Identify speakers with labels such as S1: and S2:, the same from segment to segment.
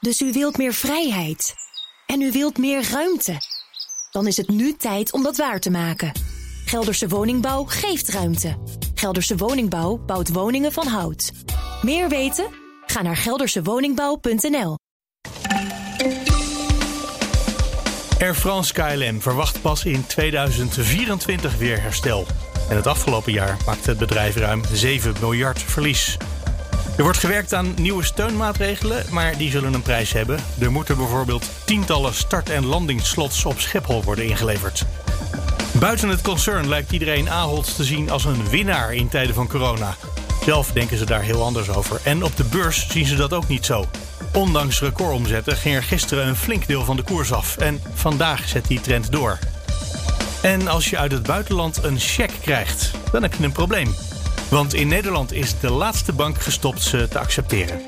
S1: Dus u wilt meer vrijheid. En u wilt meer ruimte. Dan is het nu tijd om dat waar te maken. Gelderse Woningbouw geeft ruimte. Gelderse Woningbouw bouwt woningen van hout. Meer weten? Ga naar geldersewoningbouw.nl.
S2: Air France KLM verwacht pas in 2024 weer herstel. En het afgelopen jaar maakte het bedrijf ruim 7 miljard verlies. Er wordt gewerkt aan nieuwe steunmaatregelen, maar die zullen een prijs hebben. Er moeten bijvoorbeeld tientallen start- en landingsslots op Schiphol worden ingeleverd. Buiten het concern lijkt iedereen Ahold te zien als een winnaar in tijden van corona. Zelf denken ze daar heel anders over. En op de beurs zien ze dat ook niet zo. Ondanks recordomzetten ging er gisteren een flink deel van de koers af. En vandaag zet die trend door. En als je uit het buitenland een cheque krijgt, dan heb je een probleem. Want in Nederland is de laatste bank gestopt ze te accepteren.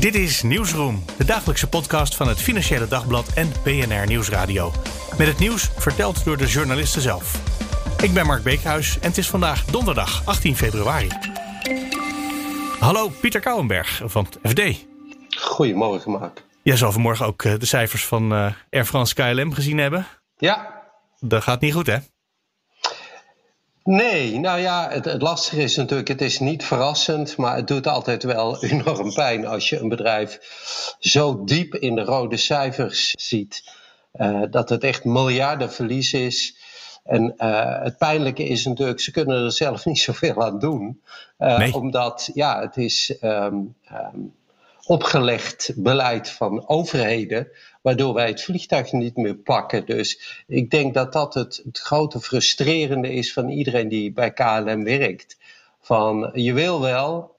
S2: Dit is Nieuwsroom, de dagelijkse podcast van het Financiële Dagblad en BNR Nieuwsradio. Met het nieuws verteld door de journalisten zelf. Ik ben Mark Beekhuis en het is vandaag donderdag 18 februari. Hallo, Pieter Kouwenberg van het FD.
S3: Goedemorgen, Mark.
S2: Jij zal vanmorgen ook eh, de cijfers van eh, Air France KLM gezien hebben.
S3: Ja.
S2: Dat gaat niet goed, hè?
S3: Nee, nou ja, het, het, lastige is natuurlijk, het is niet verrassend, maar het doet altijd wel enorm pijn als je een bedrijf zo diep in de rode cijfers ziet. Uh, dat het echt miljarden verlies is. En uh, het pijnlijke is natuurlijk, ze kunnen er zelf niet zoveel aan doen. Uh, nee. Omdat, ja, het is um, um, opgelegd beleid van overheden, waardoor wij het vliegtuig niet meer pakken. Dus ik denk dat dat het, het grote frustrerende is van iedereen die bij KLM werkt. Van je wil wel,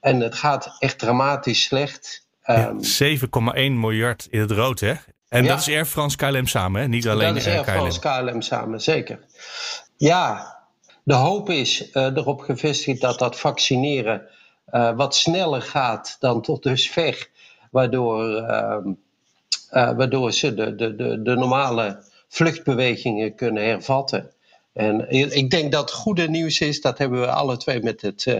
S3: en het gaat echt dramatisch slecht.
S2: Um, ja, 7,1 miljard in het rood, hè? En ja, dat is Air France KLM samen, hè? niet alleen
S3: dat is Air France KLM samen, zeker. Ja, de hoop is uh, erop gevestigd dat dat vaccineren uh, wat sneller gaat dan tot dusver, waardoor, uh, waardoor ze de, de, de, de normale vluchtbewegingen kunnen hervatten. En ik denk dat het goede nieuws is, dat hebben we alle twee met het, uh,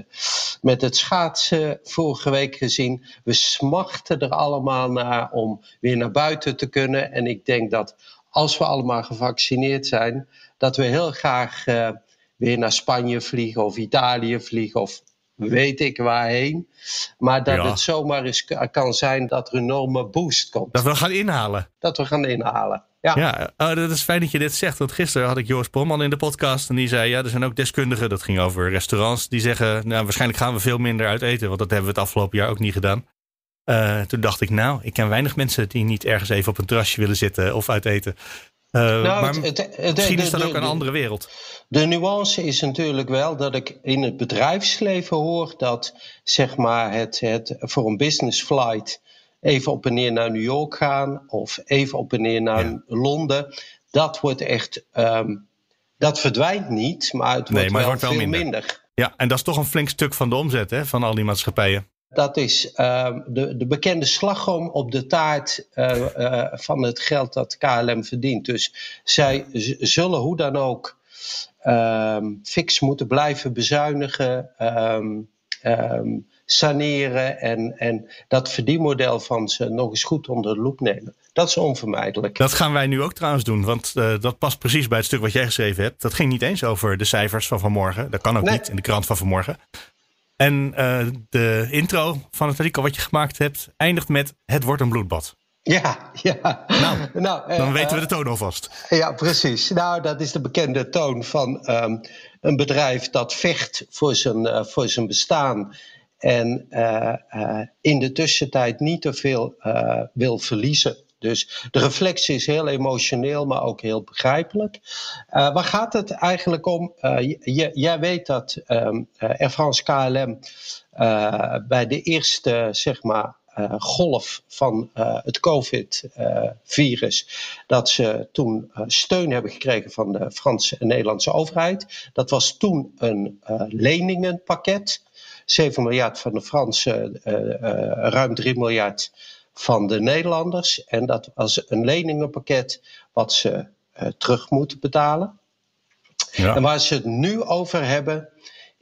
S3: met het schaatsen vorige week gezien. We smachten er allemaal naar om weer naar buiten te kunnen. En ik denk dat als we allemaal gevaccineerd zijn, dat we heel graag uh, weer naar Spanje vliegen of Italië vliegen of weet ik waarheen. Maar dat ja. het zomaar eens kan zijn dat er een enorme boost komt.
S2: Dat we gaan inhalen.
S3: Dat we gaan inhalen. Ja,
S2: ja oh, dat is fijn dat je dit zegt. Want gisteren had ik Joris Polman in de podcast. En die zei: Ja, er zijn ook deskundigen. Dat ging over restaurants. Die zeggen: Nou, waarschijnlijk gaan we veel minder uit eten. Want dat hebben we het afgelopen jaar ook niet gedaan. Uh, toen dacht ik: Nou, ik ken weinig mensen die niet ergens even op een terrasje willen zitten of uit eten. Uh, nou, maar het, het, het, misschien is dat ook een andere wereld.
S3: De nuance is natuurlijk wel dat ik in het bedrijfsleven hoor dat zeg maar het, het voor een business flight even op en neer naar New York gaan of even op en neer naar ja. Londen. Dat wordt echt, um, dat verdwijnt niet, maar het wordt, nee, maar wel, het wordt wel veel minder. minder.
S2: Ja, en dat is toch een flink stuk van de omzet hè, van al die maatschappijen.
S3: Dat is uh, de, de bekende slagroom op de taart uh, uh, van het geld dat KLM verdient. Dus zij zullen hoe dan ook um, fix moeten blijven bezuinigen, um, um, saneren en, en dat verdienmodel van ze nog eens goed onder de loep nemen. Dat is onvermijdelijk.
S2: Dat gaan wij nu ook trouwens doen, want uh, dat past precies bij het stuk wat jij geschreven hebt. Dat ging niet eens over de cijfers van vanmorgen. Dat kan ook nee. niet in de krant van vanmorgen. En uh, de intro van het artikel wat je gemaakt hebt eindigt met het wordt een bloedbad.
S3: Ja, ja.
S2: Nou, nou dan uh, weten we de toon alvast.
S3: Ja, precies. Nou, dat is de bekende toon van um, een bedrijf dat vecht voor zijn, uh, voor zijn bestaan. En uh, in de tussentijd niet te veel wil verliezen. Dus de reflectie is heel emotioneel, maar ook heel begrijpelijk. Waar gaat het eigenlijk om? Jij weet dat um, Air France KLM bij de eerste, zeg maar, golf van uh, het COVID-virus, dat ze toen uh, steun hebben gekregen van de Franse en Nederlandse overheid. Dat was toen een leningenpakket. 7 miljard van de Fransen, ruim 3 miljard van de Nederlanders. En dat was een leningenpakket wat ze terug moeten betalen. Ja. En waar ze het nu over hebben,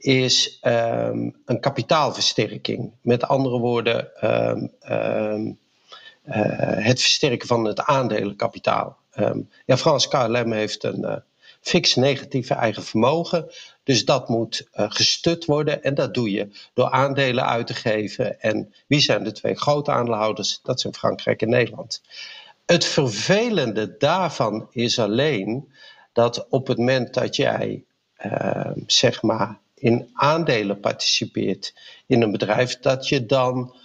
S3: is ehm, een kapitaalversterking. Met andere woorden, ehm, ehm, eh, het versterken van het aandelenkapitaal. ja, Frans KLM heeft een uh, fix negatieve eigen vermogen. Dus dat moet uh, gestut worden. En dat doe je door aandelen uit te geven. En wie zijn de twee grote aandeelhouders? Dat zijn Frankrijk en Nederland. Het vervelende daarvan is alleen dat op het moment dat jij, zeg maar, in aandelen participeert in een bedrijf, dat je dan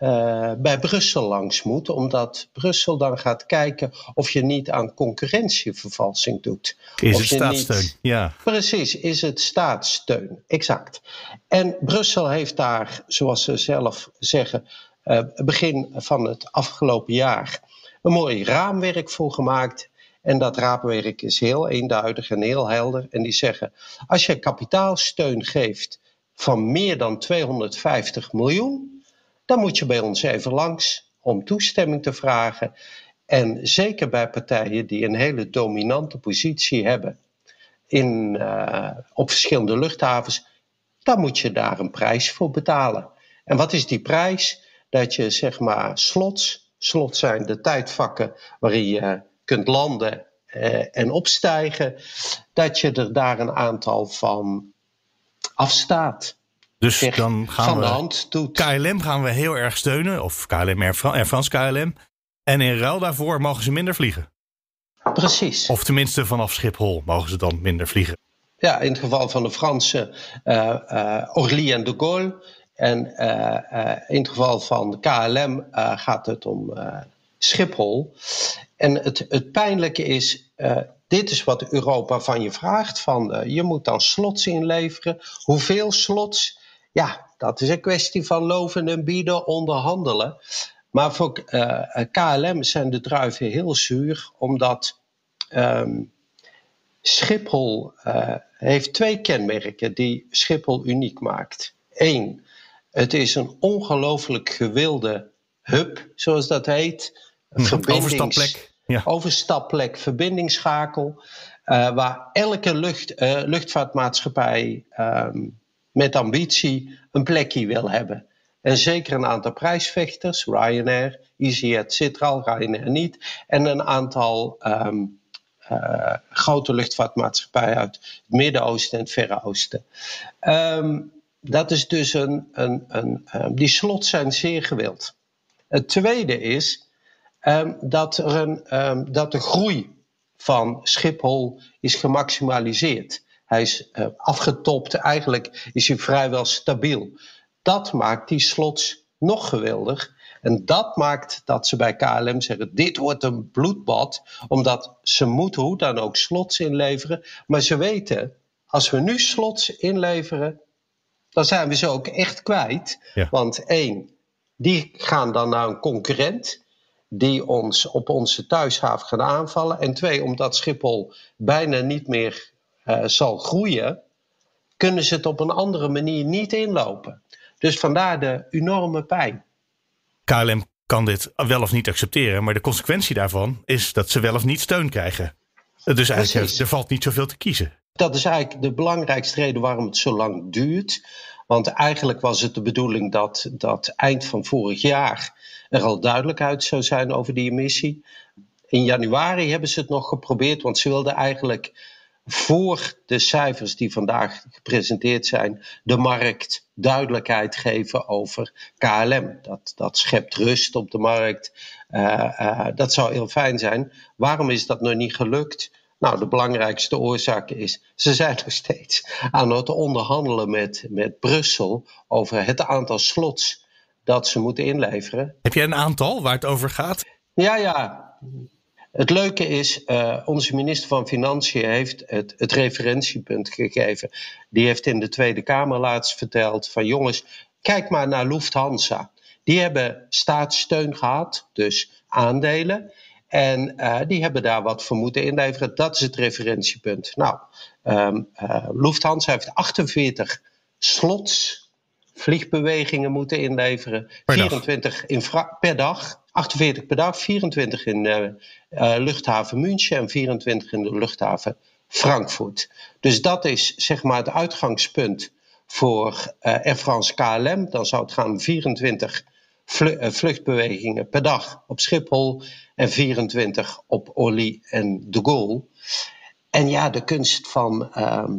S3: uh, bij Brussel langs moet, omdat Brussel dan gaat kijken of je niet aan concurrentievervalsing doet.
S2: Is het staatssteun? ja.
S3: Precies, is het staatssteun, exact. En Brussel heeft daar, zoals ze zelf zeggen, uh, begin van het afgelopen jaar een mooi raamwerk voor gemaakt. En dat raamwerk is heel eenduidig en heel helder. En die zeggen: als je kapitaalsteun geeft van meer dan 250 miljoen, dan moet je bij ons even langs om toestemming te vragen. En zeker bij partijen die een hele dominante positie hebben in, uh, op verschillende luchthavens, dan moet je daar een prijs voor betalen. En wat is die prijs? Dat je zeg maar slots, slots zijn de tijdvakken waarin je kunt landen eh, en opstijgen, dat je er daar een aantal van afstaat.
S2: Dus dan gaan
S3: van
S2: we
S3: de hand doet.
S2: KLM gaan we heel erg steunen, of KLM Air, Frans KLM. En in ruil daarvoor mogen ze minder vliegen.
S3: Precies.
S2: Of tenminste vanaf Schiphol mogen ze dan minder vliegen.
S3: Ja, in het geval van de Franse uh, uh, Orly en de Gaulle. En uh, in het geval van KLM gaat het om Schiphol. En het, het pijnlijke is, uh, dit is wat Europa van je vraagt. Van, uh, je moet dan slots inleveren. Hoeveel slots? Ja, dat is een kwestie van loven en bieden, onderhandelen. Maar voor eh, KLM zijn de druiven heel zuur, omdat um, Schiphol heeft twee kenmerken die Schiphol uniek maakt. Eén, het is een ongelooflijk gewilde hub, zoals dat heet
S2: Overstapplek.
S3: Ja. Overstapplek, verbindingsschakel. Uh, waar elke lucht, uh, luchtvaartmaatschappij um, met ambitie een plekje wil hebben. En zeker een aantal prijsvechters, Ryanair, EasyJet zit er al, Ryanair niet. En een aantal um, uh, grote luchtvaartmaatschappijen uit het Midden-Oosten en het Verre Oosten. Um, dat is dus een, een, een, die slots zijn zeer gewild. Het tweede is, um, dat, er een, um, dat de groei van Schiphol is gemaximaliseerd. Hij is uh, afgetopt, eigenlijk is hij vrijwel stabiel. Dat maakt die slots nog geweldig. En dat maakt dat ze bij KLM zeggen: dit wordt een bloedbad, omdat ze moeten hoe dan ook slots inleveren. Maar ze weten, als we nu slots inleveren, dan zijn we ze ook echt kwijt. Ja. Want één, die gaan dan naar een concurrent die ons op onze thuishaven gaan aanvallen. En twee, omdat Schiphol bijna niet meer uh, zal groeien, kunnen ze het op een andere manier niet inlopen. Dus vandaar de enorme pijn.
S2: KLM kan dit wel of niet accepteren, maar de consequentie daarvan is dat ze wel of niet steun krijgen. Dus eigenlijk, Precies. er valt niet zoveel te kiezen.
S3: Dat is eigenlijk de belangrijkste reden waarom het zo lang duurt. Want eigenlijk was het de bedoeling dat, dat eind van vorig jaar er al duidelijkheid zou zijn over die emissie. In januari hebben ze het nog geprobeerd, want ze wilden eigenlijk voor de cijfers die vandaag gepresenteerd zijn, de markt duidelijkheid geven over KLM. Dat, dat schept rust op de markt. Uh, uh, dat zou heel fijn zijn. Waarom is dat nog niet gelukt? Nou, de belangrijkste oorzaak is, ze zijn nog steeds aan het onderhandelen met, met Brussel over het aantal slots dat ze moeten inleveren.
S2: Heb jij een aantal waar het over gaat?
S3: Ja, ja. Het leuke is, uh, onze minister van Financiën heeft het, het referentiepunt gegeven. Die heeft in de Tweede Kamer laatst verteld van jongens, kijk maar naar Lufthansa. Die hebben staatssteun gehad, dus aandelen. En uh, die hebben daar wat voor moeten inleveren. Dat is het referentiepunt. Nou, um, uh, Lufthansa heeft 48 slots vliegbewegingen moeten inleveren.
S2: Per
S3: 24
S2: dag.
S3: In per dag. 48 per dag, 24 in uh, uh, luchthaven München en 24 in de luchthaven Frankfurt. Dus dat is zeg maar het uitgangspunt voor Air France KLM. Dan zou het gaan om 24 vluchtbewegingen per dag op Schiphol en 24 op Orly en de Gaulle. En ja, de kunst van ehm,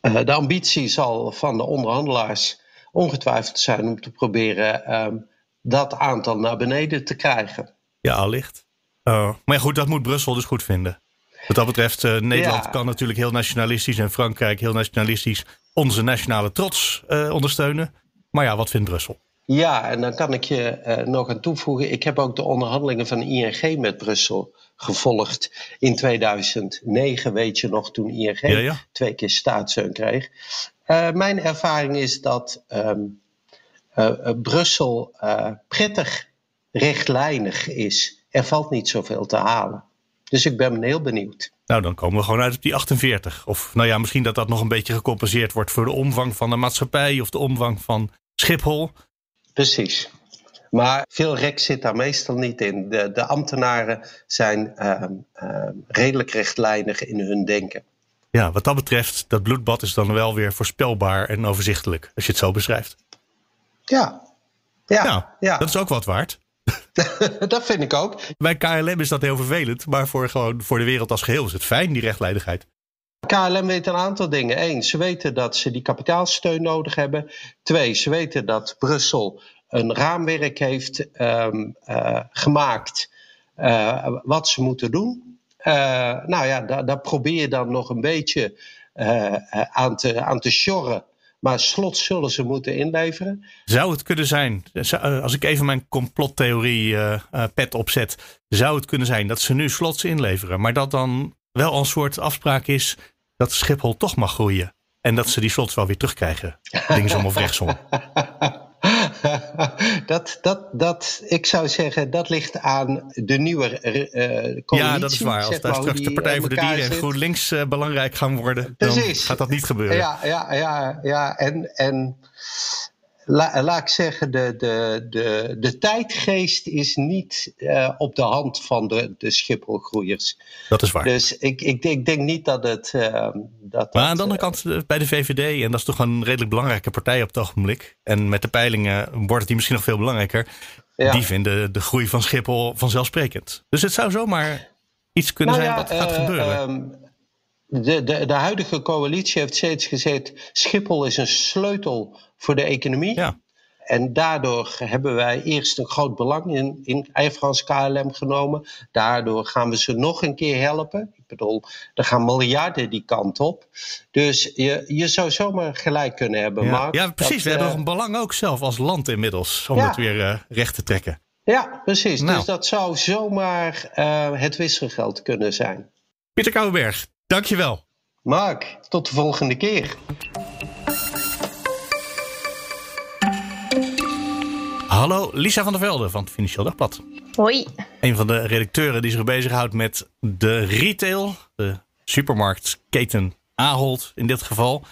S3: de ambitie zal van de onderhandelaars ongetwijfeld zijn om te proberen ehm, dat aantal naar beneden te krijgen.
S2: Ja, allicht. Uh, maar goed, dat moet Brussel dus goed vinden. Wat dat betreft, uh, Nederland kan natuurlijk heel nationalistisch en Frankrijk heel nationalistisch onze nationale trots ondersteunen. Maar ja, wat vindt Brussel?
S3: Ja, en dan kan ik je nog aan toevoegen. Ik heb ook de onderhandelingen van ING met Brussel gevolgd in 2009. Weet je nog, toen ING twee keer staatssteun kreeg. mijn ervaring is dat um, Brussel prettig rechtlijnig is. Er valt niet zoveel te halen. Dus ik ben heel benieuwd.
S2: Nou, dan komen we gewoon uit op die 48. Of nou ja, misschien dat dat nog een beetje gecompenseerd wordt voor de omvang van de maatschappij of de omvang van Schiphol.
S3: Precies. Maar veel rek zit daar meestal niet in. De, de ambtenaren zijn uh, uh, redelijk rechtlijnig in hun denken.
S2: Ja, wat dat betreft, dat bloedbad is dan wel weer voorspelbaar en overzichtelijk, als je het zo beschrijft.
S3: Ja, ja,
S2: nou, ja. dat is ook wat waard.
S3: dat vind ik ook.
S2: Bij KLM is dat heel vervelend, maar voor, gewoon, voor de wereld als geheel is het fijn, die rechtlijnigheid.
S3: KLM weet een aantal dingen. Eén, ze weten dat ze die kapitaalsteun nodig hebben. Twee, ze weten dat Brussel een raamwerk heeft um, uh, gemaakt uh, wat ze moeten doen. Uh, nou ja, daar, probeer je dan nog een beetje aan, te, aan te sjorren maar slot zullen ze moeten inleveren.
S2: Zou het kunnen zijn, eh, als ik even mijn complottheorie pet opzet, zou het kunnen zijn dat ze nu slots inleveren, maar dat dan wel een soort afspraak is dat Schiphol toch mag groeien. En dat ze die slots wel weer terugkrijgen, linksom of rechtsom.
S3: dat, dat, dat, ik zou zeggen, dat ligt aan de nieuwe uh, coalitie.
S2: Ja, dat is waar. Als daar straks de Partij voor de Dieren en GroenLinks uh, belangrijk gaan worden, Precies. dan gaat dat niet gebeuren.
S3: Ja, ja, ja, ja. En, en la, laat ik zeggen, de, de, de, de tijdgeest is niet uh, op de hand van de, de Schipholgroeiers.
S2: Dat is waar.
S3: Dus ik, ik, ik denk niet dat het. Uh, dat
S2: maar aan de andere kant, bij de VVD, en dat is toch een redelijk belangrijke partij op het ogenblik. En met de peilingen wordt het die misschien nog veel belangrijker. Ja. Die vinden de groei van Schiphol vanzelfsprekend. Dus het zou zomaar iets kunnen nou zijn ja, wat gaat uh, gebeuren.
S3: De, de, de huidige coalitie heeft steeds gezegd: Schiphol is een sleutel voor de economie. Ja. En daardoor hebben wij eerst een groot belang in, in Air France KLM genomen. Daardoor gaan we ze nog een keer helpen. Ik bedoel, er gaan miljarden die kant op. Dus je, je zou zomaar gelijk kunnen hebben.
S2: Ja,
S3: Mark,
S2: ja precies. Dat, we uh, hebben nog een belang ook zelf als land inmiddels. Om ja. het weer uh, recht te trekken.
S3: Ja, precies. Nou. Dus dat zou zomaar uh, het wisselgeld kunnen zijn.
S2: Pieter Kouwenberg, dankjewel.
S3: Mark, tot de volgende keer.
S2: Hallo, Lisa van der Velde van het Financieel Dagblad.
S4: Hoi.
S2: Een van de redacteuren die zich bezighoudt met de retail, de supermarktketen Ahold in dit geval.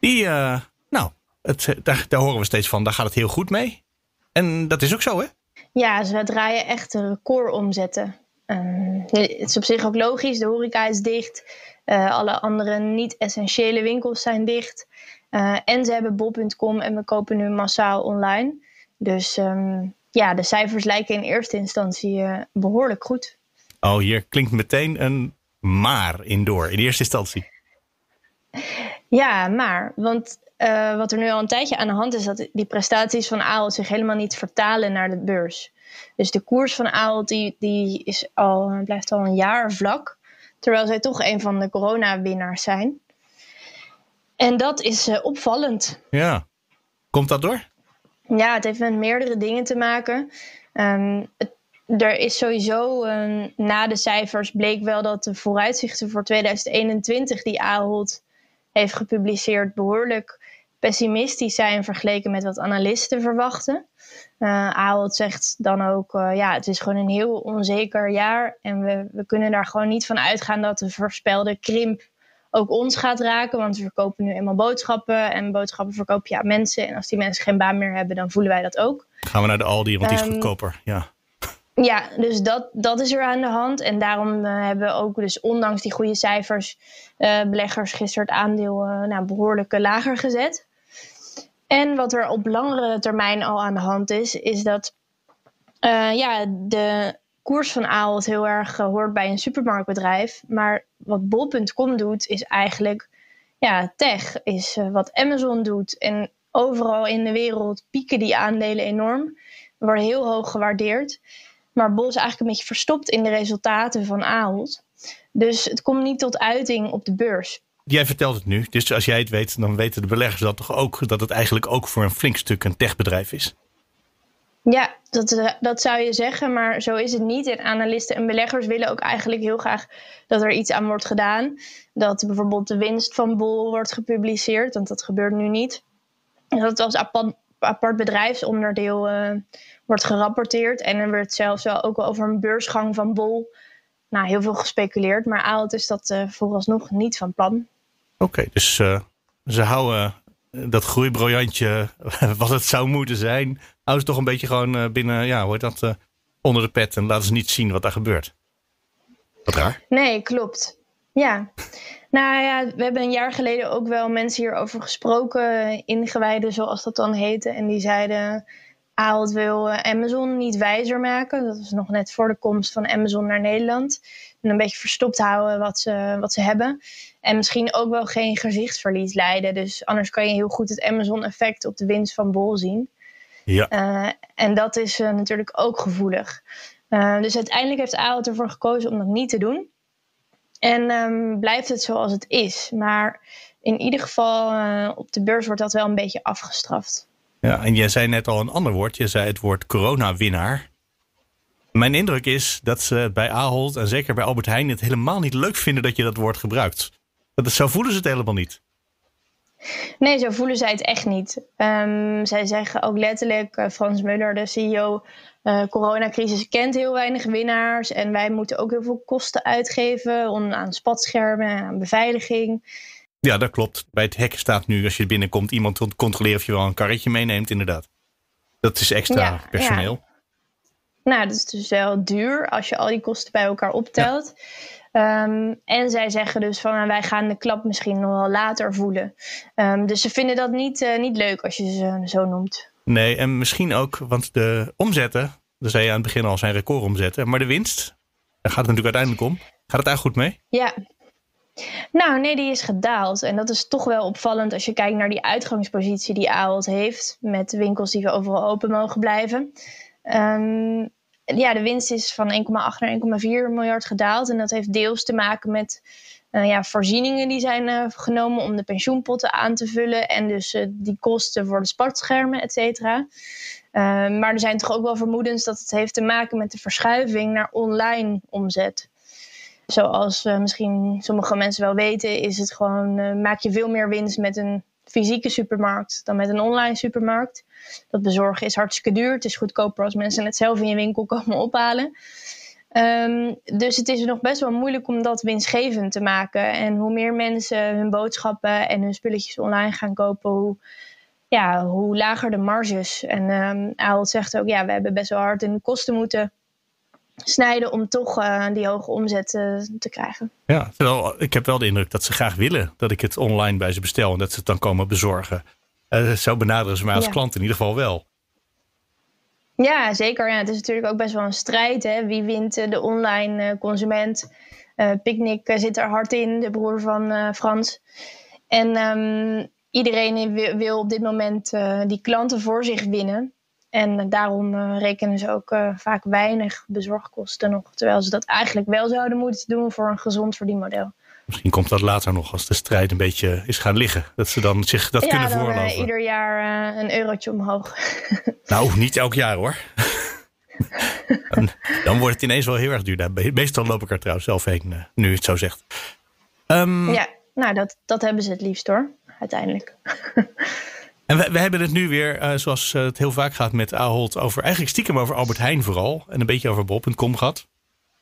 S2: Die, uh, nou, het, daar, daar horen we steeds van, daar gaat het heel goed mee. En dat is ook zo, hè?
S4: Ja, ze draaien echt recordomzetten. Um, het is op zich ook logisch, de horeca is dicht. Uh, alle andere niet-essentiële winkels zijn dicht. Uh, en ze hebben bol.com en we kopen nu massaal online. Dus um, ja, de cijfers lijken in eerste instantie uh, behoorlijk goed.
S2: Oh, hier klinkt meteen een maar in door, in eerste instantie.
S4: Ja, maar. Want wat er nu al een tijdje aan de hand is, dat die prestaties van Ahold zich helemaal niet vertalen naar de beurs. Dus de koers van Ahold die, die is al, blijft al een jaar vlak. Terwijl zij toch een van de corona-winnaars zijn. En dat is uh, opvallend.
S2: Ja. Komt dat door?
S4: Ja, het heeft met meerdere dingen te maken. Um, het, er is sowieso um, na de cijfers bleek wel dat de vooruitzichten voor 2021 die Ahold heeft gepubliceerd behoorlijk pessimistisch zijn vergeleken met wat analisten verwachten. Uh, Ahold zegt dan ook, uh, ja, het is gewoon een heel onzeker jaar en we, we kunnen daar gewoon niet van uitgaan dat de voorspelde krimp ook ons gaat raken. Want we verkopen nu eenmaal boodschappen. En boodschappen verkoop je aan mensen. En als die mensen geen baan meer hebben, dan voelen wij dat ook.
S2: Gaan we naar de Aldi, want die is um, goedkoper. Ja.
S4: Ja, dus dat, dat is er aan de hand. En daarom hebben we ook, dus ondanks die goede cijfers, beleggers gisteren het aandeel nou, behoorlijk lager gezet. En wat er op langere termijn al aan de hand is, is dat ja, de koers van Ahold heel erg hoort bij een supermarktbedrijf. Maar wat bol.com doet, is eigenlijk ja, tech, is wat Amazon doet. En overal in de wereld pieken die aandelen enorm. Worden heel hoog gewaardeerd. Maar Bol is eigenlijk een beetje verstopt in de resultaten van Ahold. Dus het komt niet tot uiting op de beurs.
S2: Jij vertelt het nu, dus als jij het weet, dan weten de beleggers dat toch ook dat het eigenlijk ook voor een flink stuk een techbedrijf is.
S4: Ja, dat, eh, dat zou je zeggen, maar zo is het niet. En analisten en beleggers willen ook eigenlijk heel graag dat er iets aan wordt gedaan. Dat bijvoorbeeld de winst van Bol wordt gepubliceerd, want dat gebeurt nu niet. Dat het als apart, bedrijfsonderdeel uh, wordt gerapporteerd. En er werd zelfs wel ook wel over een beursgang van Bol nou, heel veel gespeculeerd. Maar Aalt is dat uh, vooralsnog niet van plan.
S2: Oké, dus uh, ze houden dat groeibriljantje, wat het zou moeten zijn, houden ze toch een beetje gewoon binnen, ja, heet dat, onder de pet en laten ze niet zien wat daar gebeurt. Wat raar.
S4: Nee, klopt. Ja. Nou ja, we hebben een jaar geleden ook wel mensen hierover gesproken, ingewijden zoals dat dan heette. En die zeiden, Ahold wil Amazon niet wijzer maken. Dat was nog net voor de komst van Amazon naar Nederland. En een beetje verstopt houden wat ze, wat ze hebben. En misschien ook wel geen gezichtsverlies leiden. Dus anders kan je heel goed het Amazon-effect op de winst van Bol zien.
S2: Ja.
S4: Uh, en dat is uh, natuurlijk ook gevoelig. Uh, dus uiteindelijk heeft Ahold ervoor gekozen om dat niet te doen. En um, blijft het zoals het is. Maar in ieder geval op de beurs wordt dat wel een beetje afgestraft.
S2: Ja, en jij zei net al een ander woord. Je zei het woord coronawinnaar. Mijn indruk is dat ze bij Ahold en zeker bij Albert Heijn het helemaal niet leuk vinden dat je dat woord gebruikt. Dat, zo voelen ze het helemaal niet.
S4: Nee, zo voelen zij het echt niet. Um, zij zeggen ook letterlijk, uh, Frans Muller, de CEO, uh, coronacrisis kent heel weinig winnaars. En wij moeten ook heel veel kosten uitgeven om, aan spatschermen en aan beveiliging.
S2: Ja, dat klopt. Bij het hek staat nu, als je binnenkomt, iemand te controleren of je wel een karretje meeneemt, inderdaad. Dat is extra ja, personeel. Ja.
S4: Nou, dat is dus wel duur als je al die kosten bij elkaar optelt. Ja. Um, en zij zeggen dus van nou, wij gaan de klap misschien nog wel later voelen. Um, dus ze vinden dat niet, uh, niet leuk als je ze zo noemt.
S2: Nee, en misschien ook, want de omzetten, daar zei je aan het begin al, zijn recordomzetten. Maar de winst, daar gaat het natuurlijk uiteindelijk om. Gaat het eigenlijk goed mee?
S4: Ja, nou, nee, die is gedaald. En dat is toch wel opvallend als je kijkt naar die uitgangspositie die Ahold heeft. Met winkels die overal open mogen blijven. Um, ja, de winst is van 1,8 naar 1,4 miljard gedaald. En dat heeft deels te maken met uh, ja, voorzieningen die zijn uh, genomen om de pensioenpotten aan te vullen. En dus uh, die kosten voor de sportschermen, et cetera. maar er zijn toch ook wel vermoedens dat het heeft te maken met de verschuiving naar online omzet. Zoals misschien sommige mensen wel weten, is het gewoon, maak je veel meer winst met een fysieke supermarkt dan met een online supermarkt. Dat bezorgen is hartstikke duur. Het is goedkoper als mensen het zelf in je winkel komen ophalen. Um, dus het is nog best wel moeilijk om dat winstgevend te maken. En hoe meer mensen hun boodschappen en hun spulletjes online gaan kopen, hoe, ja, hoe lager de marges. En um, Ahold zegt ook, ja, we hebben best wel hard in de kosten moeten snijden om toch uh, die hoge omzet uh, te krijgen.
S2: Ja, terwijl ik heb wel de indruk dat ze graag willen dat ik het online bij ze bestel en dat ze het dan komen bezorgen. Uh, zo benaderen ze mij als ja. klant in ieder geval wel.
S4: Ja, zeker. Ja, het is natuurlijk ook best wel een strijd. Hè? Wie wint de online consument? Picnic zit er hard in, de broer van Frans. En um, iedereen wil, wil, op dit moment die klanten voor zich winnen. En daarom uh, rekenen ze ook uh, vaak weinig bezorgkosten nog. Terwijl ze dat eigenlijk wel zouden moeten doen voor een gezond verdienmodel.
S2: Misschien komt dat later nog als de strijd een beetje is gaan liggen. Dat ze dan zich dat
S4: ja,
S2: kunnen
S4: dan,
S2: voorlopen.
S4: Uh, ieder jaar een eurotje omhoog.
S2: nou, niet elk jaar hoor. dan, dan, wordt het ineens wel heel erg duur. Meestal loop ik er trouwens zelf heen, nu het zo zegt.
S4: Um, ja, nou dat, dat hebben ze het liefst hoor, uiteindelijk.
S2: En we, we, hebben het nu weer, uh, zoals het heel vaak gaat met Ahold, over eigenlijk stiekem over Albert Heijn vooral. En een beetje over Bol.com gehad.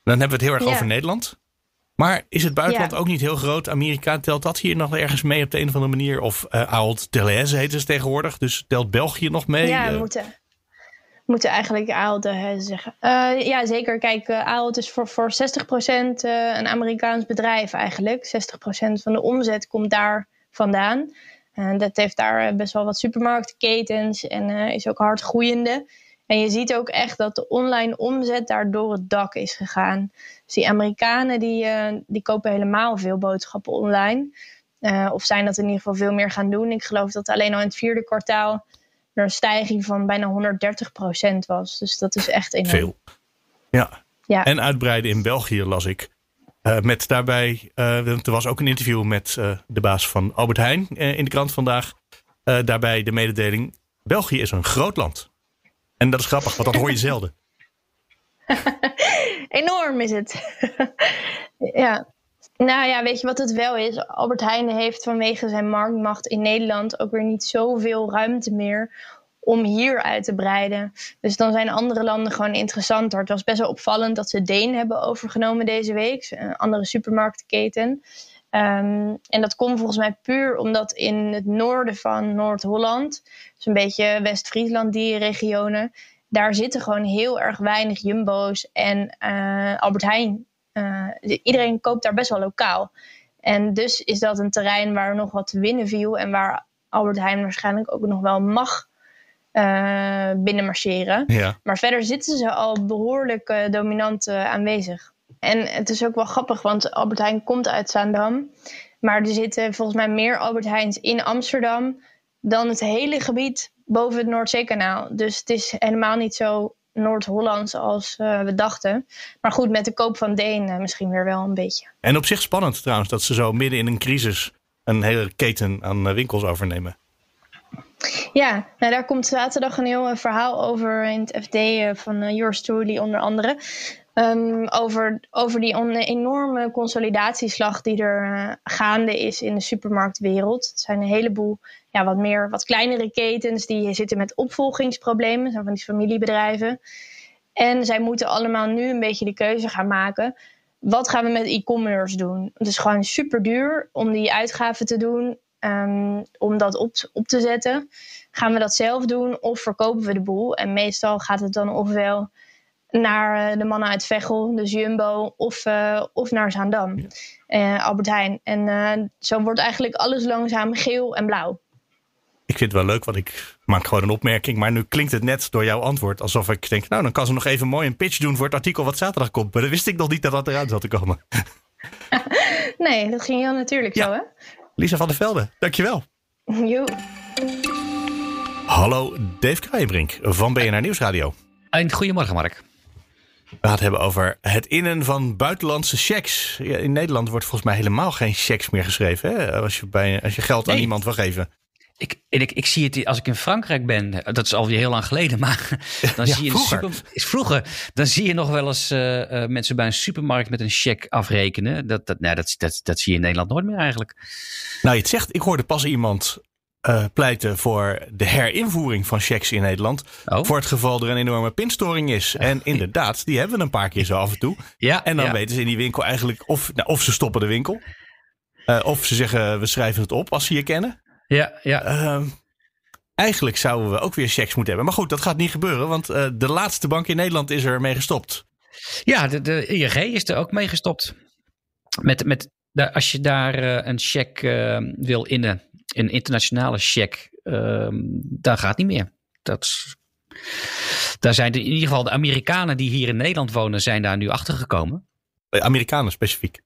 S2: Dan hebben we het heel erg ja. over Nederland. Maar is het buitenland ja. ook niet heel groot? Amerika, telt dat hier nog ergens mee op de een of andere manier? Of uh, Ahold Delhaize heet het tegenwoordig. Dus telt België nog mee?
S4: Ja, we, moeten, moeten eigenlijk Ahold zeggen. ja, zeker. Kijk, Ahold is voor, voor 60% een Amerikaans bedrijf eigenlijk. 60% van de omzet komt daar vandaan. En dat heeft daar best wel wat supermarktketens en is ook hard groeiende. En je ziet ook echt dat de online omzet daar door het dak is gegaan. Dus die Amerikanen die, die kopen helemaal veel boodschappen online. Uh, of zijn dat in ieder geval veel meer gaan doen. Ik geloof dat alleen al in het vierde kwartaal er een stijging van bijna 130% was. Dus dat is echt enorm.
S2: Veel. Ja. ja. En uitbreiden in België las ik. Uh, met daarbij, er was ook een interview met de baas van Albert Heijn in de krant vandaag. daarbij de mededeling: België is een groot land. En dat is grappig, want dat hoor je zelden.
S4: Enorm is het. ja. Nou ja, weet je wat het wel is? Albert Heijn heeft vanwege zijn marktmacht in Nederland ook weer niet zoveel ruimte meer om hier uit te breiden. Dus dan zijn andere landen gewoon interessanter. Het was best wel opvallend dat ze Deen hebben overgenomen deze week, een andere supermarktketen. Um, en dat komt volgens mij puur omdat in het noorden van Noord-Holland, dus een beetje West-Friesland, die regionen, daar zitten gewoon heel erg weinig jumbo's en uh, Albert Heijn. Uh, iedereen koopt daar best wel lokaal. En dus is dat een terrein waar nog wat te winnen viel en waar Albert Heijn waarschijnlijk ook nog wel mag uh, binnenmarcheren. Ja. Maar verder zitten ze al behoorlijk dominant aanwezig. En het is ook wel grappig, want Albert Heijn komt uit Zaandam. Maar er zitten volgens mij meer Albert Heijns in Amsterdam dan het hele gebied boven het Noordzeekanaal. Dus het is helemaal niet zo Noord-Hollands als uh, we dachten. Maar goed, met de koop van Deen uh, misschien weer wel een beetje.
S2: En op zich spannend trouwens dat ze zo midden in een crisis een hele keten aan uh, winkels overnemen.
S4: Ja, nou, daar komt zaterdag een heel verhaal over in het FD van Yours Truly onder andere. Um, over, over die enorme consolidatieslag die er gaande is in de supermarktwereld. Het zijn een heleboel ja, wat meer, wat kleinere ketens die zitten met opvolgingsproblemen, zijn van die familiebedrijven. En zij moeten allemaal nu een beetje de keuze gaan maken. Wat gaan we met e-commerce doen? Het is gewoon super duur om die uitgaven te doen, um, om dat op, op te zetten. Gaan we dat zelf doen of verkopen we de boel? En meestal gaat het dan ofwel naar eh, de mannen uit Veghel, dus Jumbo, of, uh, of naar Zaandam, ja. uh, Albert Heijn. En uh, zo wordt eigenlijk alles langzaam geel en blauw.
S2: Ik vind het wel leuk, want ik maak gewoon een opmerking. Maar nu klinkt het net door jouw antwoord alsof ik denk... nou, dan kan ze nog even mooi een pitch doen voor het artikel wat zaterdag komt. Maar dat wist ik nog niet dat dat eruit zat te komen.
S4: nee, dat ging heel natuurlijk zo, hè?
S2: Lisa van der Velde, dankjewel.
S4: Jo.
S2: Hallo, Dave Kraaienbrink van BNR Nieuwsradio.
S5: Goedemorgen, Mark.
S2: We gaan het hebben over het innen van buitenlandse checks. Ja, in Nederland wordt volgens mij helemaal geen checks meer geschreven. Hè? Als, je bij, als je geld aan iemand wil geven.
S5: Ik, ik, ik zie het als ik in Frankrijk ben. Dat is alweer heel lang geleden. Maar dan zie je vroeger. Super, vroeger. Dan zie je nog wel eens uh, uh, mensen bij een supermarkt met een cheque afrekenen. Dat, dat, nou, dat, dat, dat zie je in Nederland nooit meer eigenlijk.
S2: Nou, je het zegt. Ik hoorde pas iemand uh, pleiten voor de herinvoering van checks in Nederland. Oh. Voor het geval er een enorme pinstoring is. En inderdaad, die hebben we een paar keer zo af en toe. Ja, en dan ja. weten ze in die winkel eigenlijk of, nou, of ze stoppen de winkel. Uh, of ze zeggen we schrijven het op als ze je kennen.
S5: Ja, ja.
S2: Uh, eigenlijk zouden we ook weer checks moeten hebben. Maar goed, dat gaat niet gebeuren, want uh, de laatste bank in Nederland is er mee gestopt.
S5: Ja, de, de ING is er ook mee gestopt. Met, met, als je daar een cheque wil innen een internationale check, uh, dat gaat niet meer. Dat, daar zijn de, in ieder geval de Amerikanen die hier in Nederland wonen, zijn daar nu achter gekomen.
S2: Amerikanen specifiek?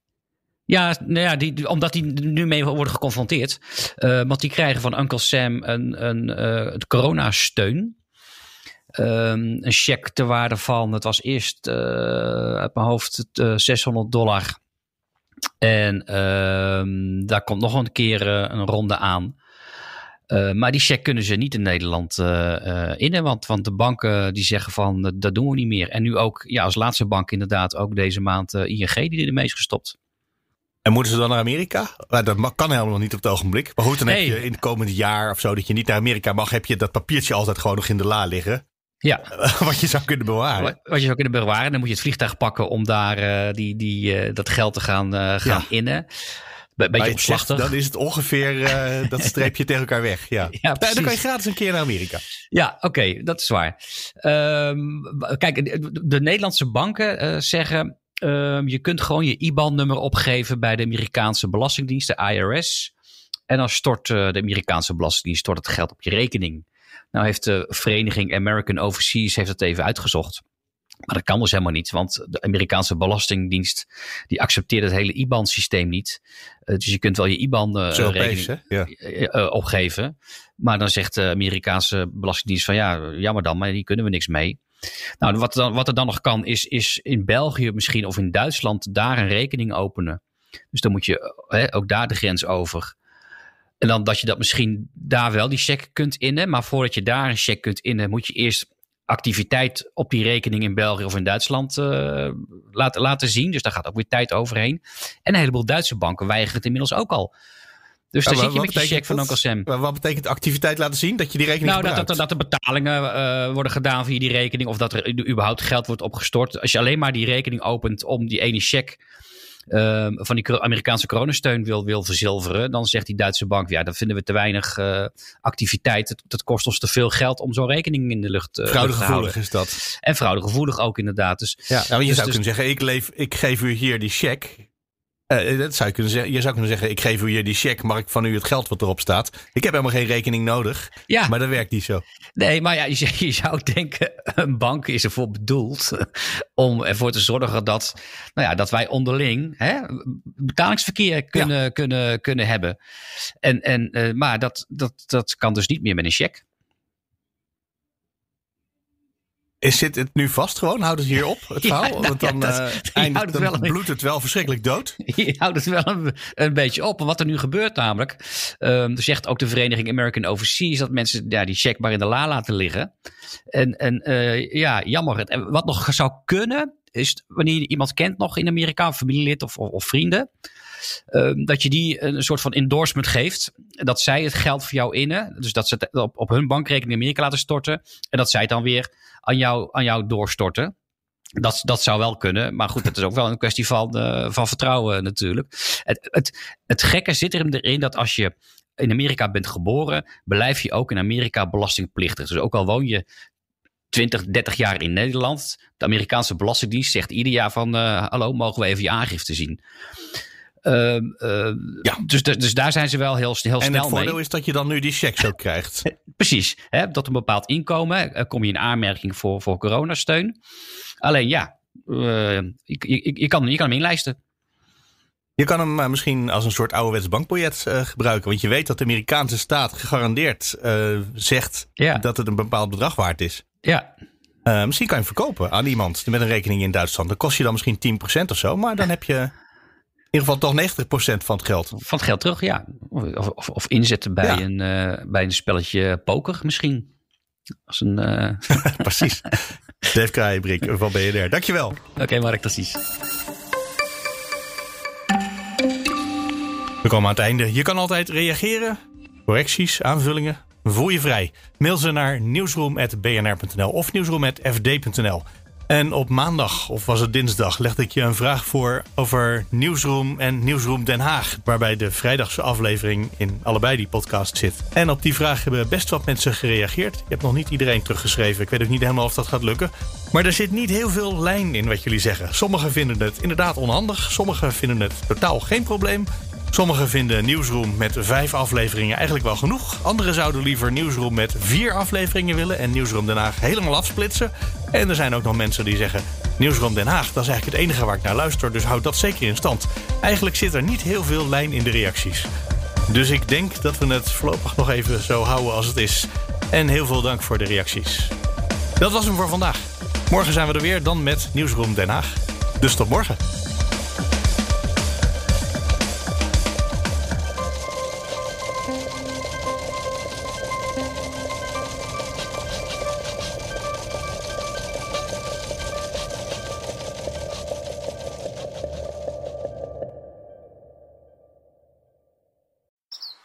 S5: Ja, nou ja die, omdat die nu mee worden geconfronteerd. Uh, want die krijgen van Uncle Sam een, een uh, coronasteun. Um, een cheque ter waarde van, het was eerst uh, uit mijn hoofd 600 dollar. En uh, daar komt nog een keer een ronde aan. Maar die check kunnen ze niet in Nederland innen. Want, want de banken die zeggen van dat doen we niet meer. En nu ook ja, als laatste bank inderdaad ook deze maand ING die ermee is gestopt.
S2: En moeten ze dan naar Amerika? Nou, dat kan helemaal nog niet op het ogenblik. Maar goed, dan heb je in het komende jaar of zo dat je niet naar Amerika mag, heb je dat papiertje altijd gewoon nog in de la liggen.
S5: Ja.
S2: Wat je zou kunnen bewaren.
S5: Wat je zou kunnen bewaren. Dan moet je het vliegtuig pakken om daar uh, die, die, uh, dat geld te gaan, uh, gaan ja. innen. Een beetje opslachtig.
S2: Dan is het ongeveer dat streepje tegen elkaar weg. Ja. ja dan kan je gratis een keer naar Amerika.
S5: Ja, oké, dat is waar. Um, kijk, de, de, Nederlandse banken zeggen... Um, je kunt gewoon je IBAN-nummer opgeven bij de Amerikaanse Belastingdienst, de IRS. En dan stort uh, de Amerikaanse Belastingdienst stort het geld op je rekening. Nou heeft de vereniging American Overseas heeft het even uitgezocht. Maar dat kan dus helemaal niet, want de Amerikaanse Belastingdienst die accepteert het hele IBAN-systeem niet. Uh, dus je kunt wel je IBAN-rekening uh, ja. uh, opgeven. Maar dan zegt de Amerikaanse Belastingdienst van ja, jammer dan, maar die kunnen we niks mee. Nou, wat, dan, wat er dan nog kan, is, is in België misschien of in Duitsland daar een rekening openen. Dus dan moet je ook daar de grens over. En dan dat je dat misschien daar wel die check kunt innen. Maar voordat je daar een check kunt innen, moet je eerst activiteit op die rekening in België of in Duitsland uh, laten, laten zien. Dus daar gaat ook weer tijd overheen. En een heleboel Duitse banken weigeren het inmiddels ook al. Dus daar zit je met je check van Uncle Sam.
S2: Wat betekent activiteit laten zien? Dat je die rekening
S5: nou, dat, dat, dat, de betalingen uh, worden gedaan via die rekening. Of dat er überhaupt geld wordt opgestort. Als je alleen maar die rekening opent om die ene check uh, van die Amerikaanse coronasteun wil, wil verzilveren, dan zegt die Duitse bank, ja, dan vinden we te weinig uh, activiteit. Dat, kost ons te veel geld om zo'n rekening in de lucht uh,
S2: fraudegevoelig is dat.
S5: En fraudegevoelig ook inderdaad. Dus,
S2: ja, nou, je dus, zou dus, kunnen zeggen, ik, leef, ik geef u hier die cheque. Uh, dat zou je, kunnen zeggen. je zou kunnen zeggen, ik geef u hier die cheque, maar ik van u het geld wat erop staat. Ik heb helemaal geen rekening nodig. Ja. Maar dat werkt niet zo.
S5: Nee, maar ja, je, je zou denken, een bank is ervoor bedoeld om ervoor te zorgen dat, nou ja, dat wij onderling hè, betalingsverkeer kunnen, kunnen, kunnen hebben. En, en, uh, maar dat, dat, dat kan dus niet meer met een cheque.
S2: Is zit het nu vast gewoon? Houdt het hier op, het verhaal? Ja, nou, Want dan, ja, dat, uh, eindigt, dan wel bloedt het wel verschrikkelijk dood.
S5: Je houdt het wel een, een beetje op. Wat er nu gebeurt namelijk, um, zegt ook de vereniging American Overseas... dat mensen ja, die check maar in de la laten liggen. En, en uh, ja, jammer. En wat nog zou kunnen, is wanneer je iemand kent nog in Amerika... een familielid of, of, of vrienden... Um, dat je die een soort van endorsement geeft. Dat zij het geld voor jou innen. Dus dat ze het op, op hun bankrekening in Amerika laten storten. En dat zij het dan weer aan jou, aan jou doorstorten. Dat, dat zou wel kunnen. Maar goed, het is ook wel een kwestie van, uh, van vertrouwen natuurlijk. Het, het, het gekke zit erin dat als je in Amerika bent geboren, blijf je ook in Amerika belastingplichtig. Dus ook al woon je 20, 30 jaar in Nederland, de Amerikaanse Belastingdienst zegt ieder jaar van uh, hallo, mogen we even je aangifte zien. Uh, uh, ja. dus, dus daar zijn ze wel heel, heel snel mee. En
S2: het voordeel is dat je dan nu die checks ook krijgt.
S5: Precies. Hè, tot een bepaald inkomen uh, kom je in aanmerking voor, voor coronasteun. Alleen ja, uh, kan, je kan hem inlijsten.
S2: Je kan hem misschien als een soort ouderwets bankbiljet uh, gebruiken. Want je weet dat de Amerikaanse staat gegarandeerd uh, zegt ja. dat het een bepaald bedrag waard is.
S5: Ja.
S2: Misschien kan je hem verkopen aan iemand met een rekening in Duitsland. Dan kost je dan misschien 10% of zo. Maar dan heb je in ieder geval toch 90% van het geld.
S5: Van het geld terug, ja. Of, of, of inzetten bij, ja. een, uh, bij een spelletje poker misschien. Als een, uh...
S2: Precies. Dave Kraaienbrik van BNR. Dankjewel.
S5: Oké, okay, Mark, precies.
S2: We komen aan het einde. Je kan altijd reageren. Correcties, aanvullingen. Voel je vrij. Mail ze naar nieuwsroom.bnr.nl of nieuwsroom.fd.nl. En op maandag, of was het dinsdag, legde ik je een vraag voor over Nieuwsroom en Nieuwsroom Den Haag. Waarbij de vrijdagse aflevering in allebei die podcast zit. En op die vraag hebben best wat mensen gereageerd. Je hebt nog niet iedereen teruggeschreven. Ik weet ook niet helemaal of dat gaat lukken. Maar er zit niet heel veel lijn in wat jullie zeggen. Sommigen vinden het inderdaad onhandig. Sommigen vinden het totaal geen probleem. Sommigen vinden Nieuwsroom met vijf afleveringen eigenlijk wel genoeg. Anderen zouden liever Nieuwsroom met vier afleveringen willen en Nieuwsroom Den Haag helemaal afsplitsen. En er zijn ook nog mensen die zeggen: Nieuwsroom Den Haag, dat is eigenlijk het enige waar ik naar luister, dus houd dat zeker in stand. Eigenlijk zit er niet heel veel lijn in de reacties. Dus ik denk dat we het voorlopig nog even zo houden als het is. En heel veel dank voor de reacties. Dat was hem voor vandaag. Morgen zijn we er weer, dan met Nieuwsroom Den Haag. Dus tot morgen.